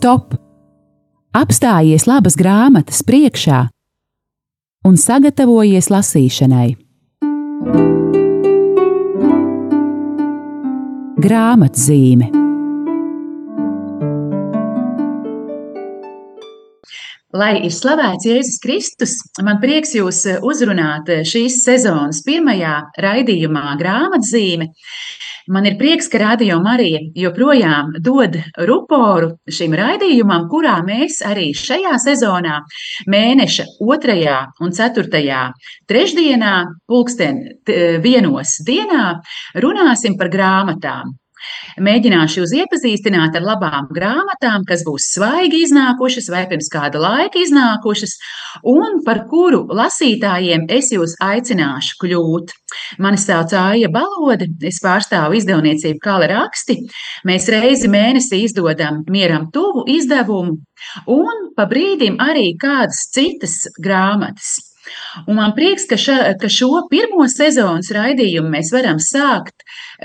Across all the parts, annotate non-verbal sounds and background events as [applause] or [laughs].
stop! Apstājies labas grāmatas priekšā un sagatavojies lasīšanai. Grāmatzīme Lai ir slavēts Jēzus Kristus, man prieks jūs uzrunāt šīs sezonas pirmajā raidījumā grāmatzīme. Man ir prieks, ka Radio Marija joprojām dod ruporu šim raidījumam, kurā mēs arī šajā sezonā, mēneša otrajā un ceturtajā trešdienā, pulksten vienos dienā, runāsim par grāmatām. Mēģināšu jūs iepazīstināt ar labām grāmatām, kas būs svaigi iznākušas vai pirms kāda laika iznākušas, un par kuru lasītājiem es jūs aicināšu kļūt. Mani sauc Aija Balode, es pārstāvu izdevniecību Kala raksti. Mēs reizi mēnesī izdodam mieram tuvu izdevumu, un pa brīdim arī kādas citas grāmatas. Un man prieks, ka, ša, ka šo pirmo sezonas raidījumu mēs varam sākt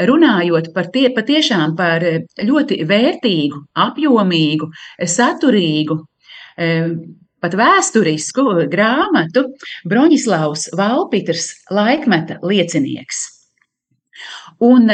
runājot par tie, patiešām par ļoti vērtīgu, apjomīgu, saturīgu, pat vēsturisku grāmatu Broņislavs Valpitrs laikmeta liecinieks. Un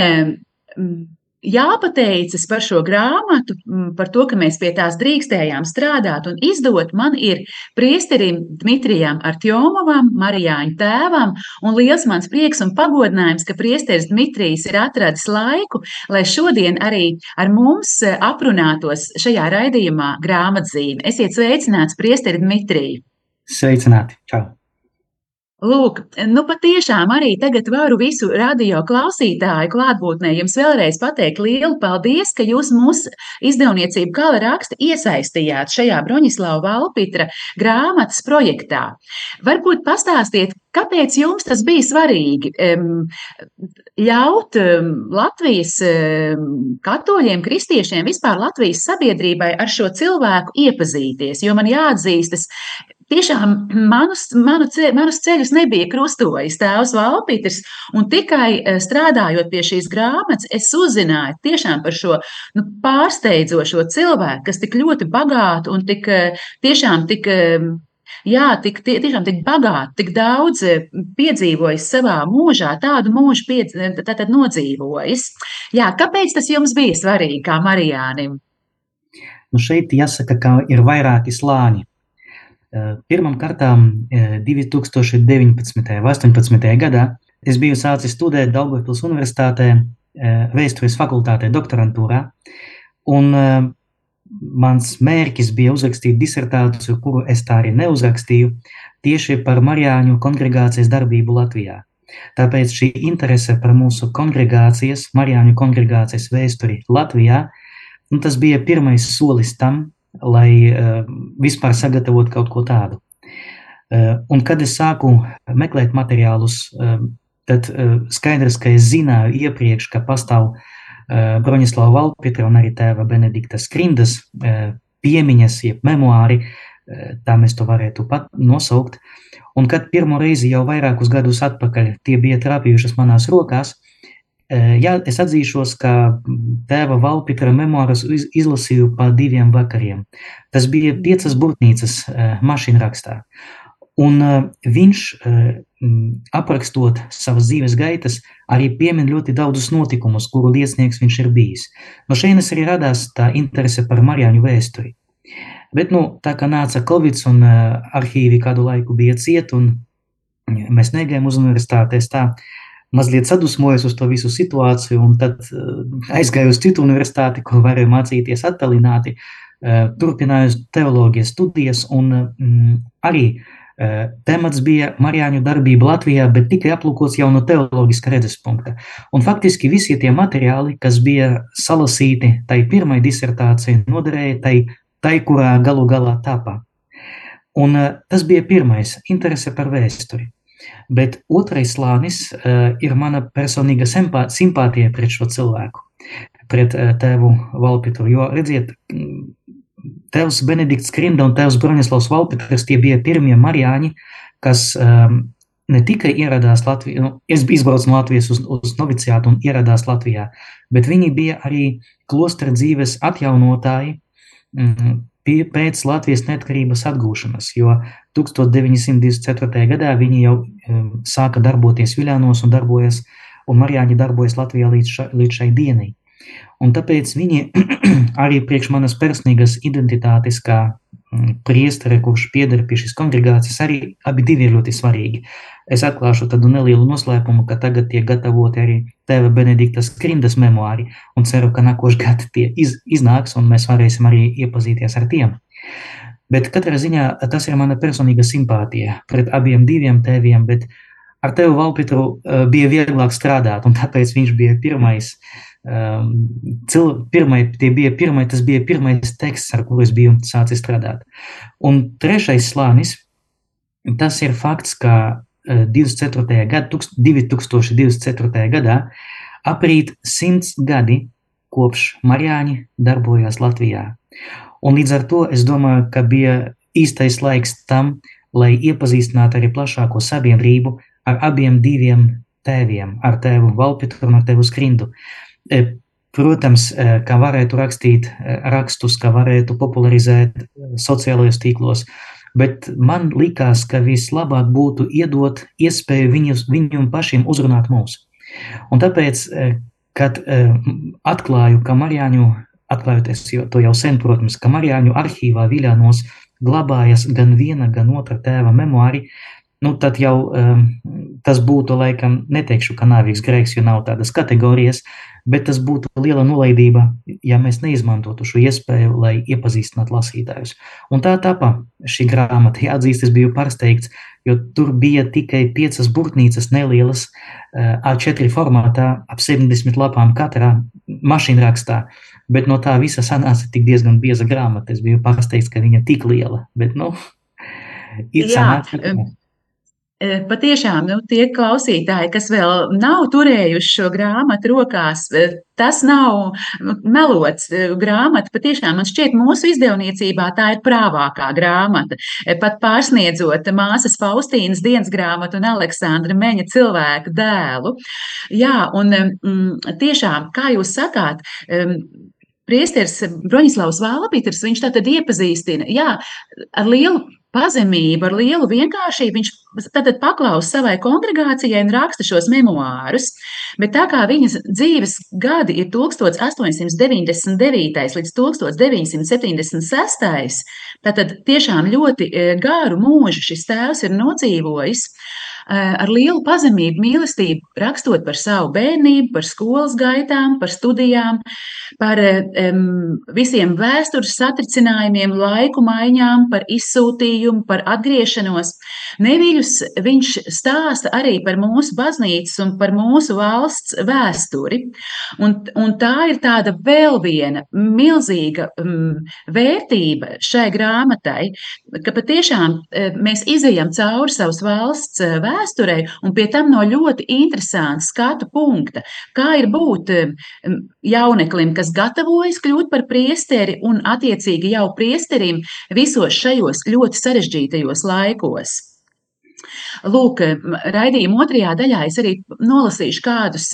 jāpateicas par šo grāmatu, par to, ka mēs pie tās drīkstējām strādāt un izdot. Man ir priesterim Dmitrijam Artjomovam, Marijāņu tēvam, un liels mans prieks un pagodinājums, ka priesteris Dmitrijs ir atradis laiku, lai šodien arī ar mums aprunātos šajā raidījumā grāmatzīme. Esiet sveicināts, priesteri Dmitriju! Sveicināti! Čau! Lūk, nu patiešām arī tagad varu visu radio klausītāju klātbūtnē jums vēlreiz pateikt lielu paldies, ka jūs mūsu izdevniecību Kala raksta iesaistījāt šajā Broņislava Valpitra grāmatas projektā. Varbūt pastāstiet, kāpēc jums tas bija svarīgi ļaut Latvijas katoļiem, kristiešiem, vispār Latvijas sabiedrībai ar šo cilvēku iepazīties, jo man jāatzīstas, tiešām manus, manu ce, manus ceļus nebija krustojis tēvs Valpīters, un tikai eh, strādājot pie šīs grāmatas, es uzzināju tiešām par šo nu, pārsteidzošo cilvēku, kas tik ļoti bagātu un tik eh, tiešām tik. Eh, jā, tik, tie, tiešām tik bagāti, tik daudz piedzīvojis savā mūžā, tādu mūžu piedz, tātad nodzīvojis. Jā, kāpēc tas jums bija svarīgi, kā Marijānim? Nu šeit jāsaka, ka ir vairāki slāņi. Pirmam kārtām 2019. un 2018. gadā es biju sācis studēt Daugavpils universitātē, vēstures fakultātē doktorantūrā, un mans mērķis bija uzrakstīt disertāciju, kuru es tā arī neuzrakstīju, tieši par Marijāņu kongregācijas darbību Latvijā. Tāpēc šī interese par mūsu kongregācijas, Marijāņu kongregācijas vēsturi Latvijā, nu, tas bija pirmais solis tam, lai uh, vispār sagatavotu kaut ko tādu. Uh, un kad es sāku meklēt materiālus, uh, tad skaidrs, ka es zināju iepriekš, ka pastāv Broņislava Valpitra un arī tēva Benedikta Skrindas piemiņas, jeb memoāri, tā mēs to varētu pat nosaukt. Un kad pirmo reizi jau vairākus gadus atpakaļ tie bija trāpījušas manās rokās, Jā, es atzīšos, ka tēva Valpitra memoārus izlasīju pa diviem vakariem. Tas bija piecas burtnīcas mašīnrakstā. Un viņš, aprakstot savas dzīves gaitas, arī piemin ļoti daudzus notikumus, kuru liecinieks viņš ir bijis. No šejienes arī radās tā interese par Marijāņu vēsturi. Bet, nu, tā kā nāca Covid un arhīvi kādu laiku bija ciet, un mēs negājām uz universitātēs tā, uh, mazliet sadusmojos uz to visu situāciju, un tad uh, aizgāju uz citu universitāti, kur varēju mācīties attālināti, uh, turpināju teoloģijas studijas, un mm, arī uh, temats bija Marijāņu darbība Latvijā, bet tikai aplūkots jau no teoloģiska redzes punkta. Un faktiski visi tie materiāli, kas bija salasīti tai pirmai disertācijai, noderēja tai, tai kurā galu galā tāpā. Un tas bija pirmais - interese par vēsturi. Bet otrais slānis uh, ir mana personīga simpātija pret šo cilvēku, pret uh, tēvu Valpitru. Jo, redziet, tēvs Benedikts Krimda un tēvs Bronislavs Valpitrs tie bija pirmie marijāņi, kas um, ne tikai ieradās Latvijā, nu, es izbraucu no Latvijas uz, uz noviciātu un ieradās Latvijā, bet viņi bija arī klostra dzīves atjaunotāji, mm, pēc Latvijas neatkarības atgūšanas, jo 1924. gadā viņi jau um, sāka darboties Viļānos un darbojas, un Marijāņi darbojas Latvijā līdz, ša, līdz šai dienai. Un tāpēc viņi [clears throat] arī priekš manas personīgas identitātes, kā mm, priestere, kurš pieder pie šīs kongregācijas, arī abi divi ir ļoti svarīgi. Es atklāšu tādu nelielu noslēpumu, ka tagad tiek gatavoti arī tēva Benedikta Skrindas memoāri, un ceru, ka nākošais gads tie iz, iznāks, un mēs varēsim arī iepazīties ar tiem. Bet katrā ziņā tas ir mana personīga simpātija pret abiem diviem tēviem, bet ar tevu Valpitru uh, bija vieglāk strādāt, un tāpēc viņš bija pirmais uh, Um, cil, pirmai, bija pirmai, tas bija pirmais teksts, ar kuru es biju sācis strādāt. Un trešais slānis, tas ir fakts, ka 24. Gada, 2024. gadā aprīt simts gadi kopš Marijāņi darbojās Latvijā. Un līdz ar to es domāju, ka bija īstais laiks tam, lai iepazīstinātu arī plašāko sabiedrību ar abiem diviem tēviem, ar tēvu Valpitru un ar tēvu Skrindu. Uh, E, protams, e, kā varētu rakstīt e, rakstus, kā varētu popularizēt sociālajos tīklos, bet man likās, ka vislabāk būtu iedot iespēju viņus, viņiem pašiem uzrunāt mūs. Un tāpēc, kad atklāju, ka Marijāņu, atklājot es to jau sen, protams, ka Marijāņu arhīvā Viļānos glabājas gan viena, gan otra tēva memoāri, nu, tad jau um, tas būtu, laikam, neteikšu, ka nāvīgs grēks, jo nav tādas kategorijas, bet tas būtu liela nolaidība, ja mēs neizmantotu šo iespēju, lai iepazīstinātu lasītājus. Un tā tapa šī grāmata. Jāatzīst, es biju pārsteigts, jo tur bija tikai piecas burtnīcas nelielas uh, A4 formātā, ap 70 lapām katrā mašīnrakstā. Bet no tā visa sanāca tik diezgan bieza grāmata. Es biju pārsteigts, ka viņa tik liela. Bet, nu, ir sanāca. E, patiešām, nu, tie klausītāji, kas vēl nav turējuši šo grāmatu rokās, e, tas nav nu, melots e, grāmata. Patiešām man šķiet, mūsu izdevniecībā tā ir prāvākā grāmata. Pat pārsniedzot māsas Faustīnas dienas grāmatu un Aleksandra Meņa cilvēku dēlu. Jā, un mm, tiešām, kā jūs sakāt, Priesteris Broņislavs Vālapīters, viņš tātad iepazīstina, jā, ar lielu pazemību, ar lielu vienkāršību. Viņš tad paklausa savai kongregācijai un raksta šos memoārus. Bet tā kā viņas dzīves gadi ir 1899 līdz 1976, tad tiešām ļoti e, garu mūžu šis tēvs ir nodzīvojis ar lielu pazemību, mīlestību, rakstot par savu bērnību, par skolas gaitām, par studijām, par um, visiem vēstures satricinājumiem, laiku maiņām, par izsūtījumu, par atgriešanos. Neviļus viņš stāsta arī par mūsu baznīcas un par mūsu valsts vēsturi. Un, un tā ir tāda vēl viena milzīga um, vērtība šai grāmatai, ka patiešām mēs izejam cauri savas valsts vēsturei vēsturei, un pie tam no ļoti interesanta skatu punkta. Kā ir būt jauneklim, kas gatavojas kļūt par priesteri un attiecīgi jau priesterim visos šajos ļoti sarežģītajos laikos. Lūk, raidījuma otrajā daļā es arī nolasīšu kādus,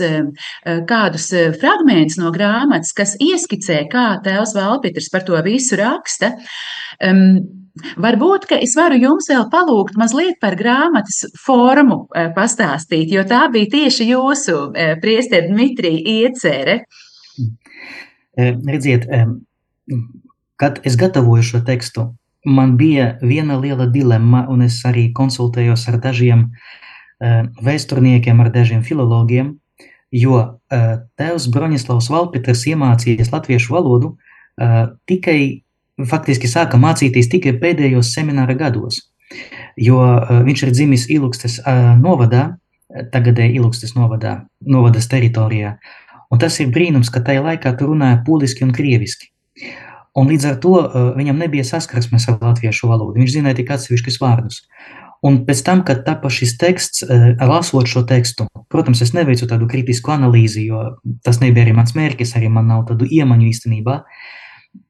kādus fragmentus no grāmatas, kas ieskicē, kā tēvs Valpitrs par to visu raksta. Um, Varbūt, ka es varu jums vēl palūgt mazliet par grāmatas formu eh, pastāstīt, jo tā bija tieši jūsu eh, priesteri Dmitrija iecere. Eh, redziet, kad es gatavoju šo tekstu, man bija viena liela dilemma, un es arī konsultējos ar dažiem vēsturniekiem, ar dažiem filologiem, jo tēvs Broņislavs Valpiters iemācījies latviešu valodu tikai faktiski sāka mācīties tikai pēdējos semināra gados, jo viņš ir dzimis Ilukstes novadā, tagadēji Ilukstes novadā, novadas teritorijā, un tas ir brīnums, ka tajā laikā tu runāja poliski un krieviski. Un līdz ar to viņam nebija saskarsmes ar latviešu valodu, viņš zināja tik atsevišķus vārdus. Un pēc tam, kad tapa šis teksts, lasot šo tekstu, protams, es neveicu tādu kritisku analīzi, jo tas nebija arī mans mērķis, arī man nav tādu iemaņu īstenībā, uh,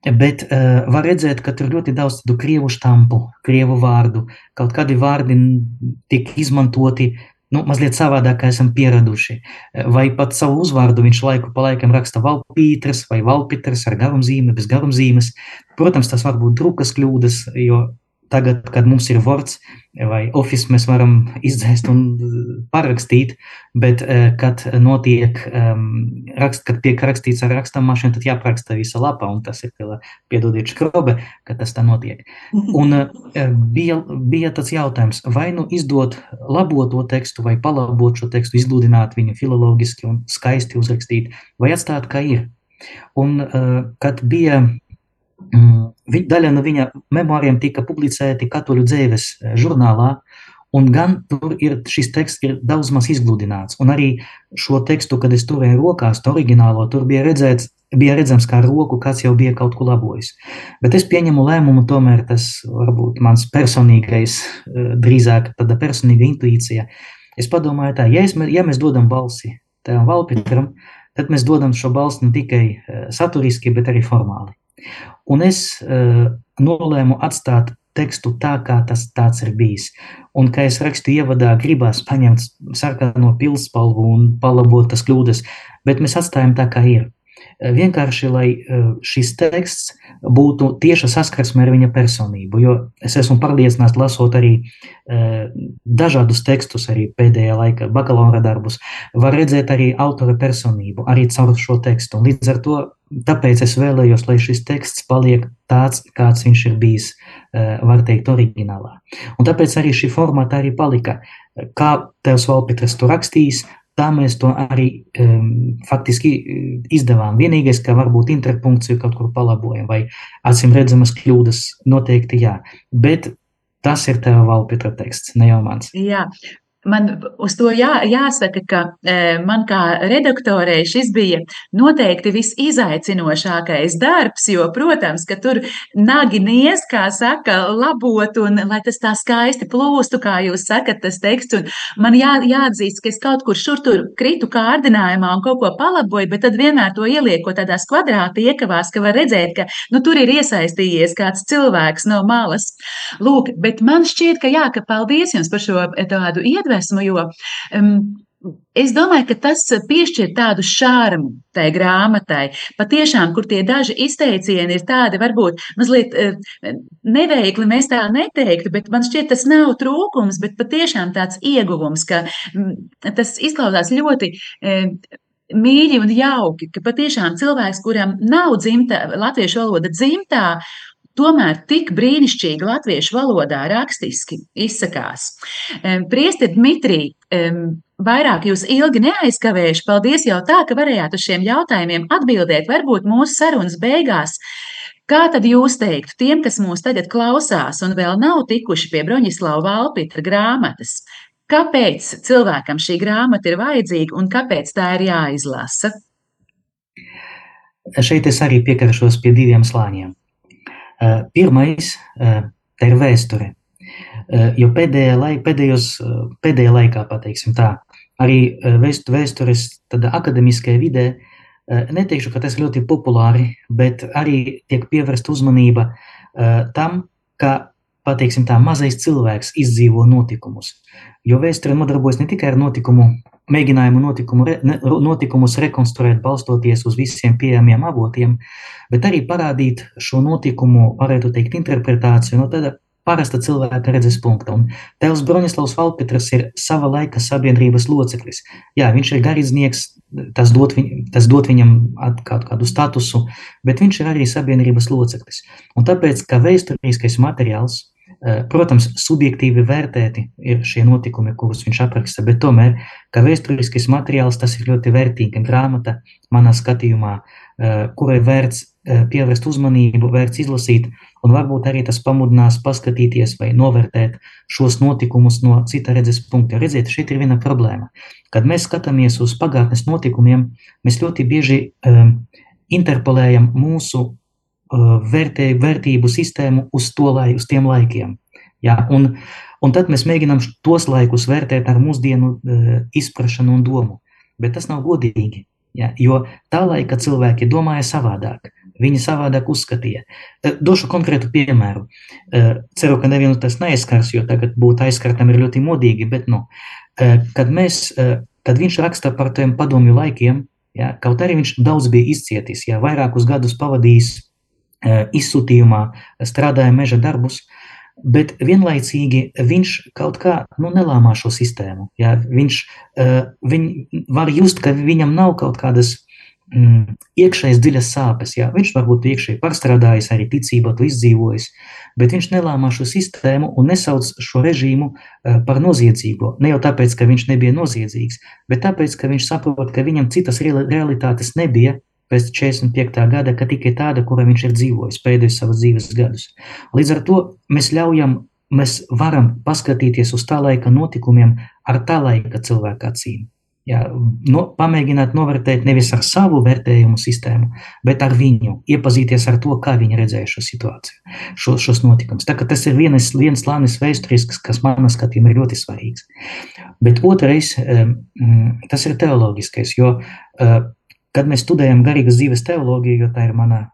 Bet uh, var redzēt, ka tur ļoti daudz tādu krievu štampu, krievu vārdu. Kaut kādi vārdi tiek izmantoti nu, mazliet savādāk, kā esam pieraduši. Vai pat savu uzvārdu viņš laiku pa laikam raksta Valpīters vai Valpiters ar garumzīmi, bez garumzīmes. Protams, tas var būt drukas kļūdas, jo tagad, kad mums ir Words vai Office, mēs varam izdzēst un parakstīt, bet, eh, kad notiek, um, rakst, kad tiek rakstīts ar rakstāmašanu, tad jāparaksta visa lapa, un tas ir, piedodiet, škrobe, ka tas tā notiek. Un uh, bija, bija tāds jautājums, vai nu izdot labot to tekstu, vai palabot šo tekstu, izlūdināt viņu filologiski un skaisti uzrakstīt, vai atstāt, kā ir. Un, kad bija daļa no viņa memoāriem tika publicēti Katoļu dzīves eh, žurnālā, un gan tur ir šis teksts ir daudz maz izgludināts. Un arī šo tekstu, kad es turēju rokās, to oriģinālo, tur bija redzēts, bija redzams, kā ar roku kāds jau bija kaut ko labojis. Bet es pieņemu lēmumu, tomēr tas varbūt mans personīgais, eh, drīzāk tāda personīga intuīcija. Es padomāju tā, ja, es, ja mēs dodam balsi tajam valpitram, tad mēs dodam šo balsi ne tikai eh, saturiski, bet arī formāli. Un es uh, nolēmu atstāt tekstu tā, kā tas tāds ir bijis. Un, kā es rakstu ievadā, gribās paņemt sarkano pilspalvu un palabot tas kļūdas, bet mēs atstājam tā, kā ir. Eh, vienkārši, lai eh, šis teksts būtu tieša saskarsme ar viņa personību, jo es esmu pārliecināts, lasot arī eh, dažādus tekstus, arī pēdējā laika bakalaura darbus, var redzēt arī autora personību, arī caur šo tekstu. Un līdz ar to, tāpēc es vēlējos, lai šis teksts paliek tāds, kāds viņš ir bijis, var teikt, oriģinālā. Un tāpēc arī šī formāta arī palika. Kā Tevs Valpitras to rakstījis, tā mēs to arī um, faktiski izdevām. Vienīgais, ka varbūt interpunkciju kaut kur palabojam, vai acīm redzamas kļūdas, noteikti jā. Bet tas ir tava valpitra teksts, ne jau mans. Jā, Man uz to jā, jāsaka, ka e, man kā redaktorei šis bija noteikti visizaicinošākais darbs, jo, protams, ka tur nagi nies, kā saka, labot un lai tas tā skaisti plūstu, kā jūs sakat, tas teksts. Un man jā, jāatzīst, ka es kaut kur šur tur kritu kārdinājumā un kaut ko palaboju, bet tad vienmēr to ielieku tādās kvadrāta iekavās, ka var redzēt, ka nu, tur ir iesaistījies kāds cilvēks no malas. Lūk, bet man šķiet, ka jā, ka paldies jums par šo tādu iedvesmu iedvesmu, jo um, Es domāju, ka tas piešķir tādu šārmu tai grāmatai. Patiešām, kur tie daži izteicieni ir tādi, varbūt mazliet neveikli, mēs tā neteiktu, bet man šķiet, tas nav trūkums, bet patiešām tāds ieguvums, ka tas izklausās ļoti mīļi un jauki, ka patiešām cilvēks, kuram nav dzimta, latviešu valoda dzimtā, tomēr tik brīnišķīgi latviešu valodā rakstiski izsakās. Priesti Dmitrī, vairāk jūs ilgi neaizkavējuši. Paldies jau tā, ka varējāt uz šiem jautājumiem atbildēt, varbūt mūsu sarunas beigās. Kā tad jūs teiktu tiem, kas mūs tagad klausās un vēl nav tikuši pie Broņislava Valpitra grāmatas? Kāpēc cilvēkam šī grāmata ir vajadzīga un kāpēc tā ir jāizlasa? Šeit es arī piekaršos pie diviem slāņiem. Eh, pirmais eh, - tā ir vēsture. Eh, jo pēdējā, laik, pēdējos, pēdējā laikā, pateiksim tā, arī vēstures akadēmiskajā vidē, neteikšu, ka tas ļoti populāri, bet arī tiek pievērsta uzmanība tam, ka pateiksim tā, mazais cilvēks izdzīvo notikumus. Jo vēsture nodarbojas ne tikai ar notikumu, mēģinājumu notikumu, re, notikumus rekonstruēt, balstoties uz visiem pieejamiem avotiem, bet arī parādīt šo notikumu, varētu teikt, interpretāciju no tāda parasta cilvēka redzes punkta. Un Tēvs Broņislavs Valpetrs ir sava laika sabiedrības loceklis. Jā, viņš ir garīdznieks, tas dot, viņ, tas dot viņam kaut kādu statusu, bet viņš ir arī sabiedrības loceklis. Un tāpēc, ka vēsturiskais materiāls protams, subjektīvi vērtēti ir šie notikumi, kurus viņš apraksta, bet tomēr, kā vēsturiskais materiāls, tas ir ļoti vērtīga grāmata, manā skatījumā, eh, kurai vērts eh, pievērst uzmanību, vērts izlasīt, un varbūt arī tas pamudinās paskatīties vai novērtēt šos notikumus no cita redzes punkta. Redziet, šeit ir viena problēma. Kad mēs skatāmies uz pagātnes notikumiem, mēs ļoti bieži um, interpolējam mūsu vērtē, vērtību sistēmu uz, to, lai, uz tiem laikiem. Ja? Un, un tad mēs mēģinām tos laikus vērtēt ar mūsdienu uh, izpratšanu un domu. Bet tas nav godīgi. Ja? Jo tā laika cilvēki domāja savādāk. Viņi savādāk uzskatīja. Uh, došu konkrētu piemēru. Ceru, ka nevienu tas neaizskars, jo tagad būt aizskartam ir ļoti modīgi, bet nu, kad, mēs, kad viņš raksta par tiem padomju laikiem, ja, kaut arī viņš daudz bija izcietis, ja vairākus gadus pavadījis izsūtījumā, strādāja meža darbus, bet vienlaicīgi viņš kaut kā nu, nelāmā šo sistēmu. Ja? Viņš viņ, var just, ka viņam nav kaut kādas mm, iekšējas dziļas sāpes. Jā. Viņš varbūt iekšēji pārstrādājis, arī ticībā to izdzīvojis, bet viņš nelāmā šo sistēmu un nesauc šo režīmu uh, par noziedzīgo. Ne jau tāpēc, ka viņš nebija noziedzīgs, bet tāpēc, ka viņš saprot, ka viņam citas realitātes nebija. Pēc 45. gada, ka tikai tāda, kura viņš ir dzīvojis pēdējos savas dzīves gadus. Līdz ar to mēs ļaujam, mēs varam paskatīties uz tā laika notikumiem ar tā laika cilvēka acīm jā, no, pamēģināt novērtēt nevis ar savu vērtējumu sistēmu, bet ar viņu, iepazīties ar to, kā viņi redzēja šo situāciju, šo, šos notikumus. Tas ir viens, viens slānis vēsturisks, kas manā skatījumā ir ļoti svarīgs. Bet otrais, tas ir teoloģiskais, jo, kad mēs studējam garīgas dzīves teoloģiju, jo tā ir mana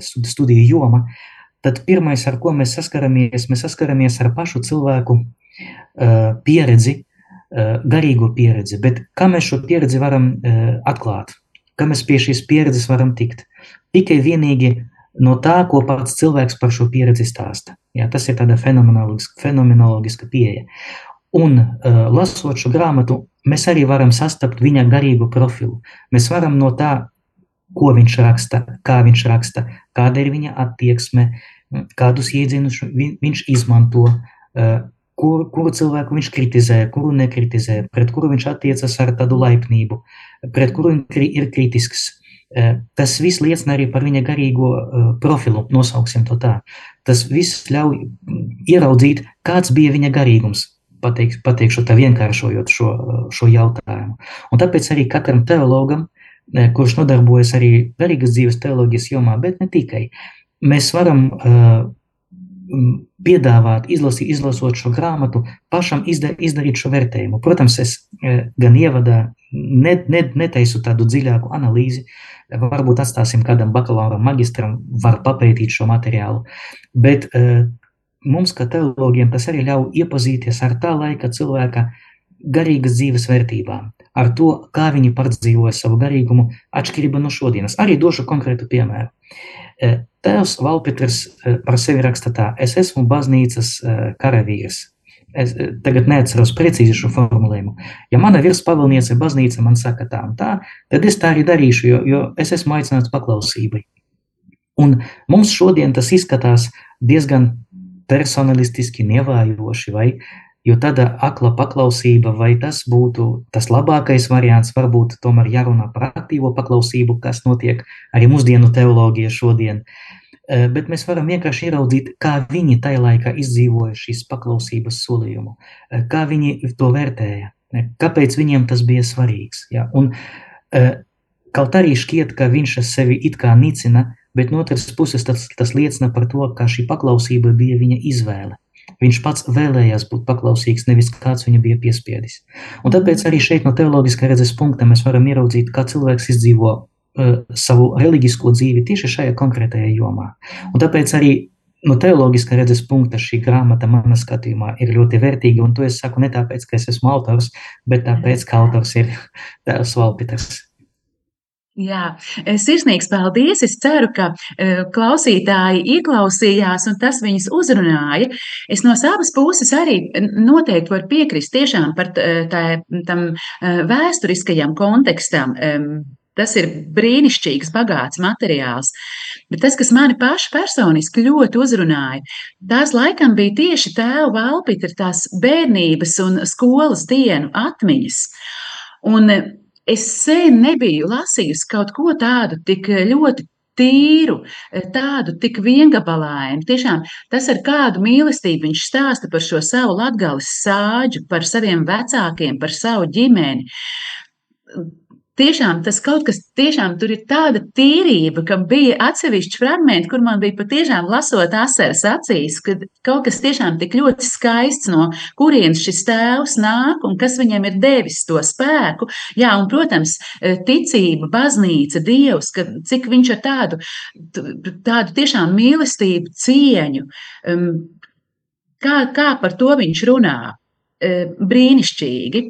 studija joma, tad pirmais, ar ko mēs saskaramies, mēs saskaramies ar pašu cilvēku pieredzi, Eh, garīgo pieredzi, bet kā mēs šo pieredzi varam atklāt, kā mēs pie šīs pieredzes varam tikt. Tikai vienīgi no tā, ko pats cilvēks par šo pieredzi stāsta. Jā, tas ir tāda fenomenoloģiska, fenomenoloģiska pieeja. Un uh, lasot šo grāmatu, mēs arī varam sastapt viņa garīgo profilu. Mēs varam no tā, ko viņš raksta, kā viņš raksta, kāda ir viņa attieksme, kādus iedzienus viņš izmanto, uh, kur, kuru cilvēku viņš kritizē, kuru nekritizē, pret kuru viņš attiecas ar tādu laipnību, pret kuru ir kritisks. Eh, tas viss liecina arī par viņa garīgo eh, profilu, nosauksim to tā. Tas viss ļauj mm, ieraudzīt, kāds bija viņa garīgums, pateik, pateikšu tā vienkāršojot šo, eh, šo jautājumu. Un tāpēc arī katram teologam, kurš nodarbojas arī garīgas dzīves teoloģijas jomā, bet ne tikai, mēs varam uh, piedāvāt, izlasīt, izlasot šo grāmatu, pašam izda, izdarīt šo vērtējumu. Protams, es e, gan ievadā ne, ne, netaisu tādu dziļāku analīzi, varbūt atstāsim kādam bakalauram, magistram, var papētīt šo materiālu, bet mums, kā teologiem, tas arī ļauj iepazīties ar tā laika cilvēka garīgas dzīves vērtībām, ar to, kā viņi pārdzīvoja savu garīgumu, atšķirība no šodienas. Arī došu konkrētu piemēru. E, Tēvs Valpitrs eh, par sevi raksta tā: Es esmu baznīcas eh, karavīrs. Es tagad neatceros precīzi šo formulējumu. Ja mana virspavalniece baznīca man saka tā un tā, tad es tā arī darīšu, jo, jo es esmu aicināts paklausībai. Un mums šodien tas izskatās diezgan personalistiski, nevājoši, vai Jo tāda akla paklausība, vai tas būtu tas labākais variants, varbūt tomēr jārunā par aktīvo paklausību, kas notiek arī mūsdienu teoloģija šodien. E, bet mēs varam vienkārši ieraudzīt, kā viņi tajā laikā izdzīvoja šīs paklausības solījumu, e, kā viņi to vērtēja, e, kāpēc viņiem tas bija svarīgs. Ja? Un, kaut arī šķiet, ka viņš sevi it kā nicina, bet no otras puses tas, tas liecina par to, ka šī paklausība bija viņa izvēle. Viņš pats vēlējās būt paklausīgs, nevis kāds viņu bija piespiedis. Un tāpēc arī šeit no teoloģiskā redzes punkta mēs varam ieraudzīt, kā cilvēks izdzīvo uh, savu reliģisko dzīvi tieši šajā konkrētajā jomā. Un tāpēc arī no teoloģiskā redzes punkta šī grāmata manā skatījumā ir ļoti vērtīga, un to es saku ne tāpēc, ka es esmu autors, bet tāpēc, ka autors ir [laughs] Tēvs Valpiters. Jā, sirsnīgs paldies. Es ceru, ka uh, klausītāji ieklausījās un tas viņus uzrunāja. Es no savas puses arī noteikti varu piekrist tiešām par tā, tam uh, vēsturiskajam kontekstam. Um, Tas ir brīnišķīgs, bagāts materiāls. Bet tas, kas mani pašu personiski ļoti uzrunāja, tās laikam bija tieši tēva valpīte, tās bērnības un skolas dienu atmiņas. Un Es sen nebiju lasījusi kaut ko tādu tik ļoti tīru, tādu tik viengabalainu. Tiešām tas ar kādu mīlestību viņš stāsta par šo savu latgales sāģu, par saviem vecākiem, par savu ģimeni tiešām tas kaut kas, tiešām tur ir tāda tīrība, ka bija atsevišķi fragmenti, kur man bija patiešām lasot asaras acīs, ka kaut kas tiešām tik ļoti skaists, no kurienes šis tēvs nāk un kas viņam ir devis to spēku. Jā, un, protams, ticība, baznīca, dievs, ka cik viņš ar tādu, tādu tiešām mīlestību, cieņu, kā, kā par to viņš runā. Brīnišķīgi.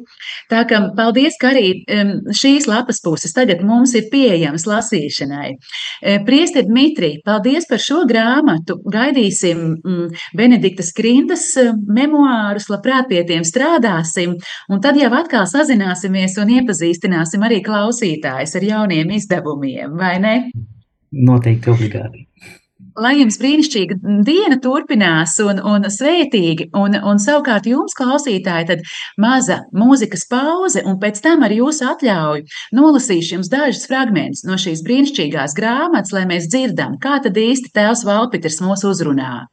Tā kā paldies, ka arī šīs lapas puses tagad mums ir pieejamas lasīšanai. Priester Dmitrij, paldies par šo grāmatu. Gaidīsim Benediktas Krindas memoārus, labprāt pie tiem strādāsim, un tad jau atkal sazināsimies un iepazīstināsim arī klausītājus ar jauniem izdevumiem, vai ne? Noteikti obligāti lai jums brīnišķīga diena turpinās un, un svētīgi, un, un savukārt jums, klausītāji, tad maza mūzikas pauze, un pēc tam ar jūsu atļauju nolasīšu jums dažus fragmentus no šīs brīnišķīgās grāmatas, lai mēs dzirdam, kā tad īsti tēvs Valpiters mūs uzrunā.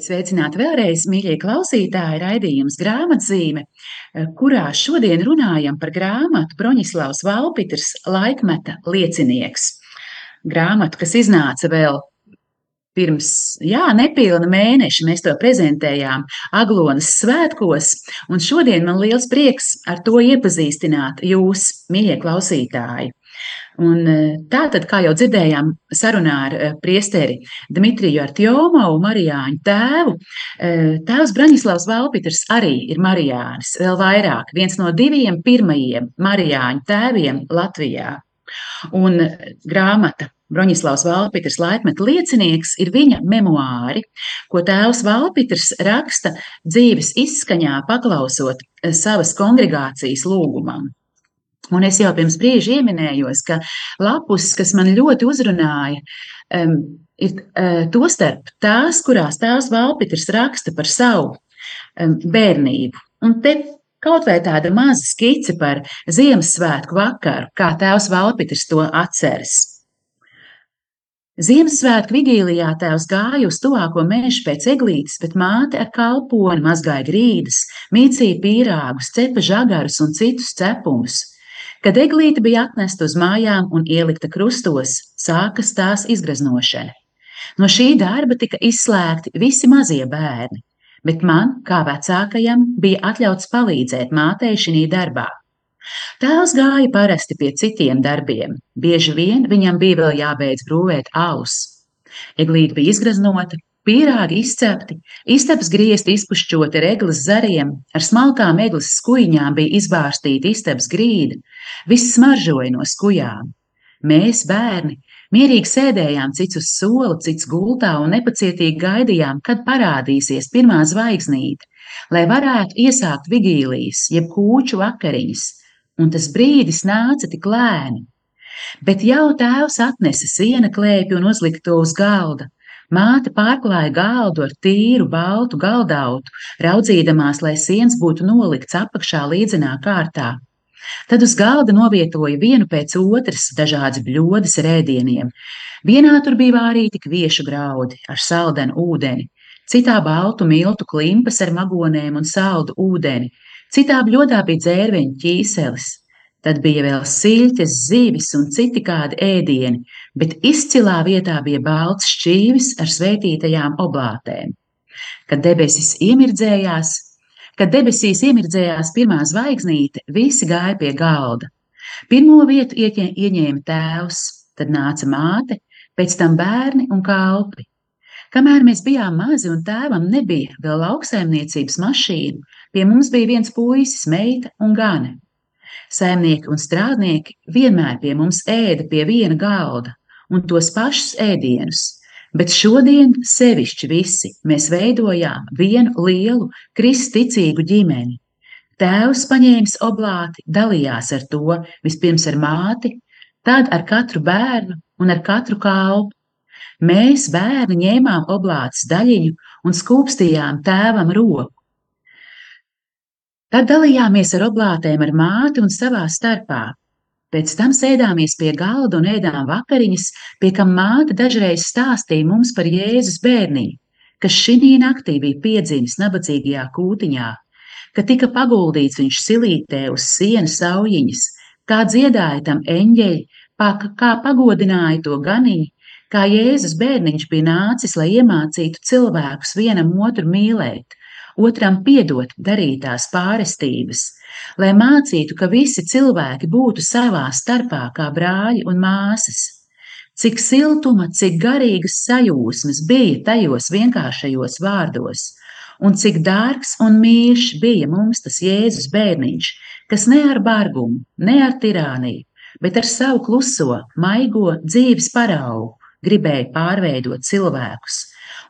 Esiet sveicināti vēlreiz, mīļie klausītāji, raidījums grāmatzīme, eh, kurā šodien runājam par grāmatu Broņislavs Valpitrs laikmeta liecinieks. Grāmatu, kas iznāca vēl pirms, jā, nepilna mēneša, mēs to prezentējām Aglonas svētkos, un šodien man liels prieks ar to iepazīstināt jūs, mīļie klausītāji. Un e, tā tad, kā jau dzirdējām, sarunā ar e, priesteri Dmitriju Artjomovu, Marijāņu tēvu, e, tēvs Braņislavs Valpiters arī ir Marijānis, vēl vairāk, viens no diviem pirmajiem Marijāņu tēviem Latvijā. Un grāmata Broņislavs Valpiters laikmeta liecinieks ir viņa memoāri, ko tēvs Valpiters raksta dzīves izskaņā paklausot savas kongregācijas lūgumam. Un es jau pirms brīža ieminējos, ka lapus, kas man ļoti uzrunāja, um, ir uh, tostarp tās, kurās tēvs Valpitrs raksta par savu um, bērnību. Un te kaut vai tāda maza skice par Ziemassvētku vakaru, kā tēvs Valpitrs to atceras. Ziemassvētku vigīlijā tēvs gāja uz tuvāko mežu pēc eglītes, bet māte ar kalponi mazgāja grīdas, mīcīja pīrāgus, cepa žagarus un citus cepumus. Kad eglīte bija atnesta uz mājām un ielikta krustos, sākas tās izgraznošana. No šī darba tika izslēgti visi mazie bērni, bet man, kā vecākajam, bija atļauts palīdzēt mātei šī darbā. Tēvs gāja parasti pie citiem darbiem, bieži vien viņam bija vēl jābeidz brūvēt aus. Eglīte bija izgraznota, Pīrāgi izcepti, istabas griezti izpušķoti ar eglis zariem, ar smalkām eglis skuiņām bija izbārstīta istabas grīda, viss smaržoja no skujām. Mēs, bērni, mierīgi sēdējām cits uz sola, cits gultā un nepacietīgi gaidījām, kad parādīsies pirmā zvaigznīte, lai varētu iesākt vigīlijas, jeb kūču vakariņas, un tas brīdis nāca tik lēni. Bet jau tēvs atnesa siena klēpju un uzlika to uz galda, Māte pārklāja galdu ar tīru, baltu galdautu, raudzīdamās, lai siens būtu nolikts apakšā līdzenā kārtā. Tad uz galda novietoja vienu pēc otras dažādas bļodas ar ēdieniem. Vienā tur bija vārīti kviešu graudi ar saldenu ūdeni, citā baltu miltu klimpas ar magonēm un saldu ūdeni, citā bļodā bija dzērveņu ķīselis, Tad bija vēl siļķes, zivis un citi kādi ēdieni, bet izcilā vietā bija balts šķīvis ar svētītajām oblātēm. Kad debesis iemirdzējās, kad debesīs iemirdzējās pirmā zvaigznīte, visi gāja pie galda. Pirmo vietu ieņēma tēvs, tad nāca māte, pēc tam bērni un kalpi. Kamēr mēs bijām mazi un tēvam nebija vēl lauksaimniecības mašīna, pie mums bija viens puisis, meita un gane. Saimnieki un strādnieki vienmēr pie mums ēda pie viena galda un tos pašus ēdienus, bet šodien sevišķi visi mēs veidojām vienu lielu kristīcīgu ģimeni. Tēvs paņēmis oblāti, dalījās ar to vispirms ar māti, tad ar katru bērnu un ar katru kalpu. Mēs, bērni, ņēmām oblāts daļiņu un skūpstījām tēvam roku. Tad dalījāmies ar oblātēm ar māti un savā starpā. Pēc tam sēdāmies pie galda un ēdām vakariņas, pie kam māte dažreiz stāstīja mums par Jēzus bērnību, kas šī naktī bija piedzimis nabadzīgajā kūtiņā, ka tika paguldīts viņš silītē uz sienas aujiņas, kā dziedāja tam eņģeļi, kā pagodināja to ganiņu, kā Jēzus bērniņš bija nācis, lai iemācītu cilvēkus vienam otru mīlēt, otram piedot darītās pārestības, lai mācītu, ka visi cilvēki būtu savā starpā kā brāļi un māsas. Cik siltuma, cik garīgas sajūsmas bija tajos vienkāršajos vārdos, un cik dārgs un mīļš bija mums tas Jēzus bērniņš, kas ne ar bargumu, ne ar tirāniju, bet ar savu kluso, maigo dzīves paraugu gribēja pārveidot cilvēkus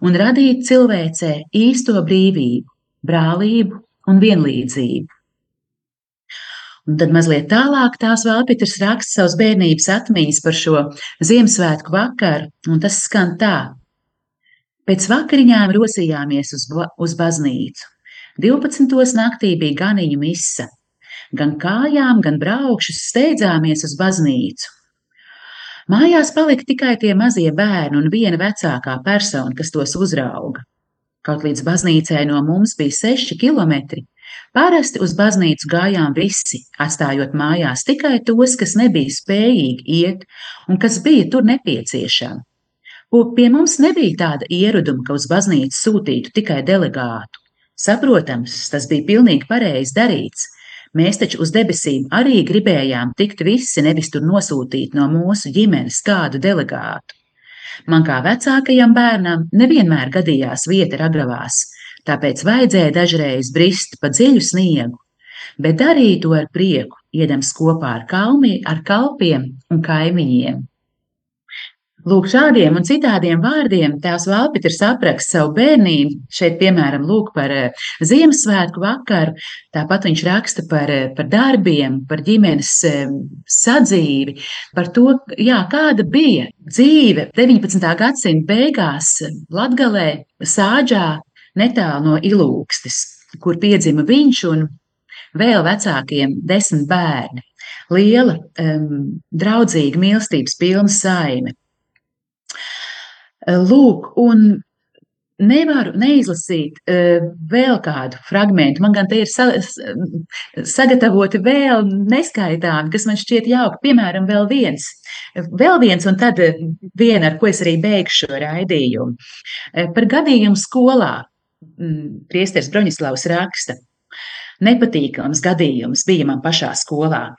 un radīt cilvēcē īsto brīvību, brālību un vienlīdzību. Un tad mazliet tālāk tās Vālpitrs raksta savas bērnības atmiņas par šo Ziemassvētku vakaru, un tas skan tā. Pēc vakariņām rosījāmies uz, uz baznīcu. 12. naktī bija ganiņu mise. Gan kājām, gan braukšus steidzāmies uz baznīcu. Mājās palika tikai tie mazie bērni un viena vecākā persona, kas tos uzrauga. Kaut līdz baznīcai no mums bija seši kilometri. Parasti uz baznīcu gājām visi, atstājot mājās tikai tos, kas nebija spējīgi iet un kas bija tur nepieciešami. Pie mums nebija tāda ieraduma, ka uz baznīcu sūtītu tikai delegātu. Saprotams, tas bija pilnīgi pareizi darīts, Mēs taču uz debesīm arī gribējām tikt visi, nevis tur nosūtīt no mūsu ģimenes kādu delegātu. Man kā vecākajam bērnam nevienmēr gadījās vieta ragavās, tāpēc vajadzēja dažreiz brist pa dziļu sniegu, bet darīju to ar prieku, iedams kopā ar, kalmi, ar kalpiem un kaimiņiem. Lūk, šādiem un citādiem vārdiem tās Valpitrs apraksta savu bērnību. Šeit, piemēram, lūk par eh, Ziemassvētku vakaru, tāpat viņš raksta par, eh, par darbiem, par ģimenes eh, sadzīvi, par to, jā, kāda bija dzīve 19. gadsimta beigās Latgalē, Sāģā, netālu no Ilūkstes, kur piedzima viņš un vēl vecākiem desmit bērni. Liela, um, draudzīga, mīlestības pilna saime. Lūk, un nevaru neizlasīt uh, vēl kādu fragment. Man gan te ir sa sagatavoti vēl neskaitāmi, kas man šķiet jauki. Piemēram, vēl viens, vēl viens, un tad viena, ar ko es arī beigšu šo raidījumu. Par gadījumu skolā mm, priesteris Broņislavs raksta. Nepatīkams gadījums bija man pašā skolā.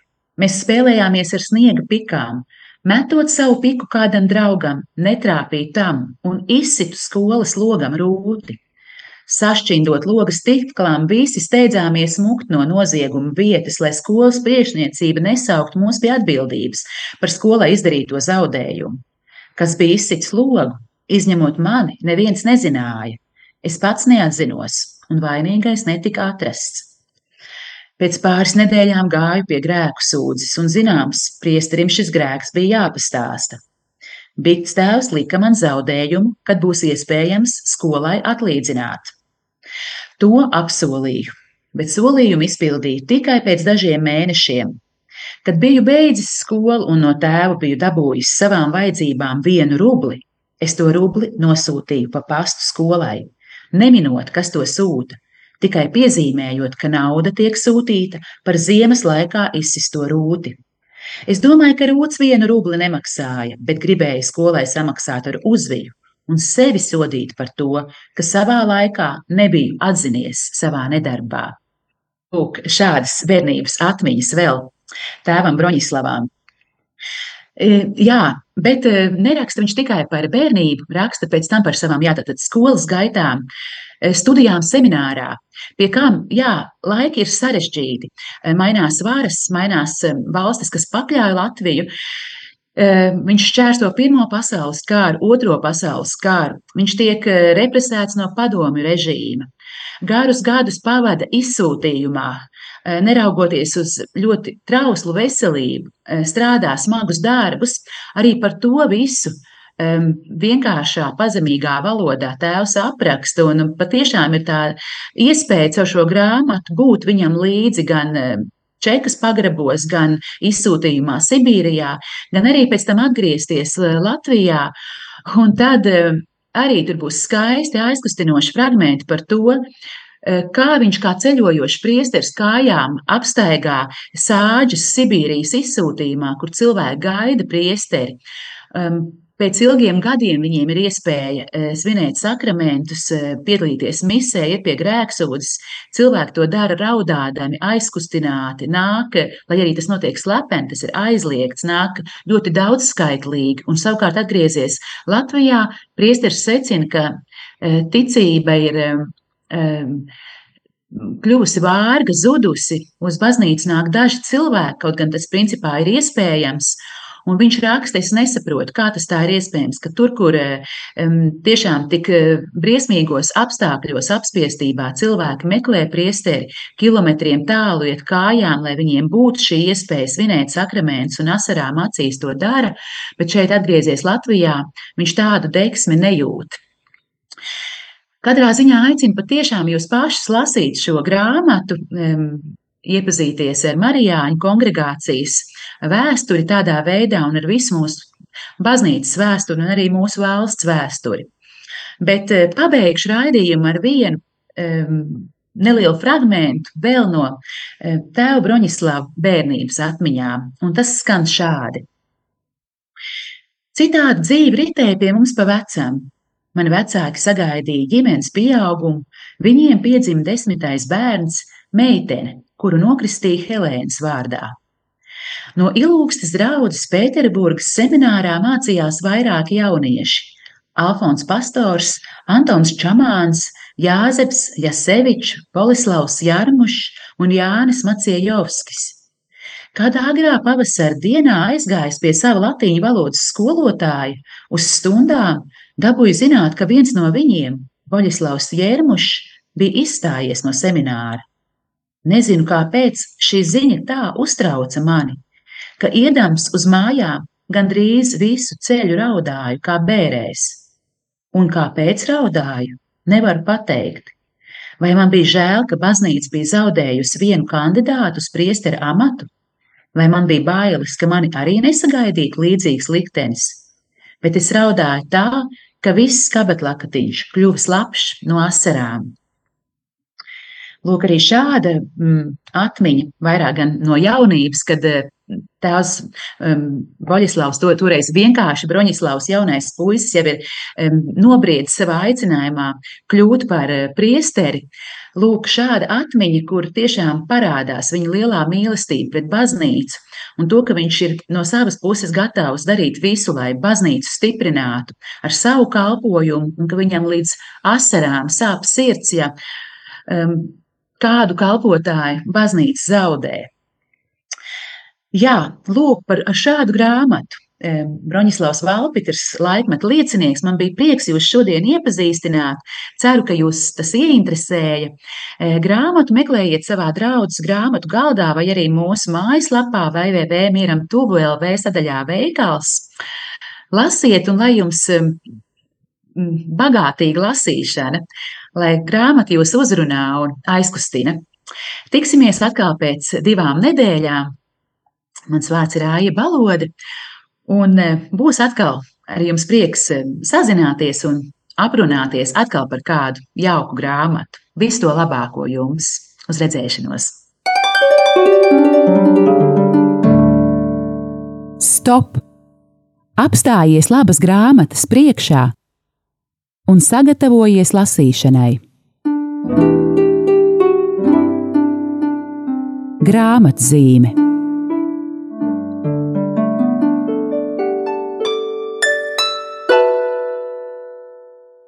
Mēs spēlējāmies ar sniega pikām, uh, Metot savu piku kādam draugam, netrāpīja tam un izsitu skolas logam rūti. Sašķindot logas stiklām, visi steidzāmies mukt no nozieguma vietas, lai skolas priekšniecība nesaukt mūs pie atbildības par skolai izdarīto zaudējumu. Kas bija izsits logu, izņemot mani, neviens nezināja. Es pats neatzinos, un vainīgais netika atrasts. Pēc pāris nedēļām gāju pie grēku sūdzes, un zināms, priesterim šis grēks bija jāpastāsta. Bigts tēvs lika man zaudējumu, kad būs iespējams skolai atlīdzināt. To apsolīju, bet solījumu izpildīju tikai pēc dažiem mēnešiem. Kad biju beidzis skolu un no tēva biju dabūjis savām vajadzībām vienu rubli, es to rubli nosūtīju pa pastu skolai, neminot, kas to sūta, tikai piezīmējot, ka nauda tiek sūtīta par ziemas laikā izsisto rūti. Es domāju, ka rūts vienu rubli nemaksāja, bet gribēja skolai samaksāt ar uzviju un sevi sodīt par to, ka savā laikā nebiju atzinies savā nedarbā. Lūk, šādas bērnības atmiņas vēl tēvam Broņislavam. E, jā, bet e, neraksta viņš tikai par bērnību, raksta pēc tam par savām jā, tātad, skolas gaitām, e, studijām seminārā, pie kām, jā, laiki ir sarežģīti. Mainās varas, mainās valstis, kas pakļāja Latviju. Viņš šķērso Pirmo pasaules kāru, Otro pasaules kāru. Viņš tiek represēts no padomju režīma. Garus gadus pavada izsūtījumā, neraugoties uz ļoti trauslu veselību, eh, strādā smagus darbus, arī par to visu vienkāršā, pazemīgā valodā tēvs apraksta. Un patiešām ir tā iespēja caur šo grāmatu būt viņam līdzi gan Čekas pagrabos, gan izsūtījumā Sibīrijā, gan arī pēc tam atgriezties eh, Latvijā. Un tad arī tur būs skaisti aizkustinoši fragmenti par to, Eh, kā viņš kā ceļojošs priesteris kājām apstaigā sāģus Sibīrijas izsūtījumā, kur cilvēki gaida priesteri. Pēc ilgiem gadiem viņiem ir iespēja eh, svinēt sakramentus, eh, piedalīties misē, iet pie grēksūdzes. Cilvēki to dara raudādami, aizkustināti, nāk, lai arī tas notiek slepeni, tas ir aizliegts, nāk ļoti daudzskaitlīgi. Un savukārt atgriezies Latvijā, priesteris secina, ka ticība ir kļuvusi vārga, zudusi, uz baznīcu nāk daži cilvēki, kaut gan tas principā ir iespējams. Un viņš raksta, es nesaprotu, kā tas tā ir iespējams, ka tur, kur um, tiešām tik briesmīgos apstākļos, apspiestībā cilvēki meklē priesteri, kilometriem tālu iet kājām, lai viņiem būtu šī iespēja svinēt sakramentus un asarām acīs to dara, bet šeit atgriezies Latvijā, viņš tādu deksmi nejūt. Katrā ziņā aicinu patiešām jūs pašus lasīt šo grāmatu, iepazīties ar Marijāņu kongregācijas vēsturi tādā veidā un ar visu mūsu baznīcas vēsturi un arī mūsu valsts vēsturi. Bet eh, pabeigšu raidījumu ar vienu um, nelielu fragmentu vēl no um, tēva Broņislava bērnības atmiņām, un tas skan šādi. Citādi dzīve ritēja pie mums pa vecam, Mani vecāki sagaidīja ģimenes pieaugumu, viņiem piedzima desmitais bērns, meitene, kuru nokristīja Helēnas vārdā. No ilūgstas draudzes Pēterburgas seminārā mācījās vairāki jaunieši - Alfons Pastors, Antons Čamāns, Jāzeps Jasevičs, Polislavs Jarmušs un Jānis Maciejovskis. Kādā agrā pavasara dienā aizgājis pie sava latīņu valodas skolotāja uz stundām, dabūju zināt, ka viens no viņiem, Boļislavs Jērmušs, bija izstājies no semināra. Nezinu, kāpēc šī ziņa tā uztrauca mani, ka iedams uz mājām gandrīz visu ceļu raudāju kā bērēs. Un kāpēc raudāju, nevaru pateikt. Vai man bija žēl, ka baznīca bija zaudējusi vienu kandidātu uz priestera amatu, vai man bija bailes, ka mani arī nesagaidītu līdzīgs liktenis, bet es raudāju tā, ka viss kabatlakatiņš kļuva slapjš no asarām. Lūk, arī šāda mm, atmiņa, vairāk gan no jaunības, kad eh, tās um, Boļislavs, to toreiz vienkārši Broņislavs jaunais puisis jau ir um, nobriedis savā aicinājumā kļūt par uh, priesteri. Lūk, šāda atmiņa, kur tiešām parādās viņa lielā mīlestība pret baznīcu un to, ka viņš ir no savas puses gatavs darīt visu, lai baznīcu stiprinātu ar savu kalpojumu, un ka viņam līdz asarām sāp sirds, ja um, kādu kalpotāju baznīca zaudē. Jā, lūk, par šādu grāmatu. Broņislavs Valpiters, laikmeta liecinieks, man bija prieks jūs šodien iepazīstināt. Ceru, ka jūs tas ieinteresēja. Grāmatu meklējiet savā draudzes grāmatu galdā vai arī mūsu mājaslapā www.mieram tuvu LV sadaļā veikals. Lasiet un lai jums bagātīga lasīšana, lai grāmata jūs uzrunā un aizkustina. Tiksimies atkal pēc divām nedēļām. Mans vārds ir Aija Balode, un e, būs atkal ar jums prieks e, sazināties un aprunāties atkal par kādu jauku grāmatu. Visu to labāko jums! Uz redzēšanos! Stop! Apstājies labas grāmatas priekšā un sagatavojies lasīšanai. Grāmatzīme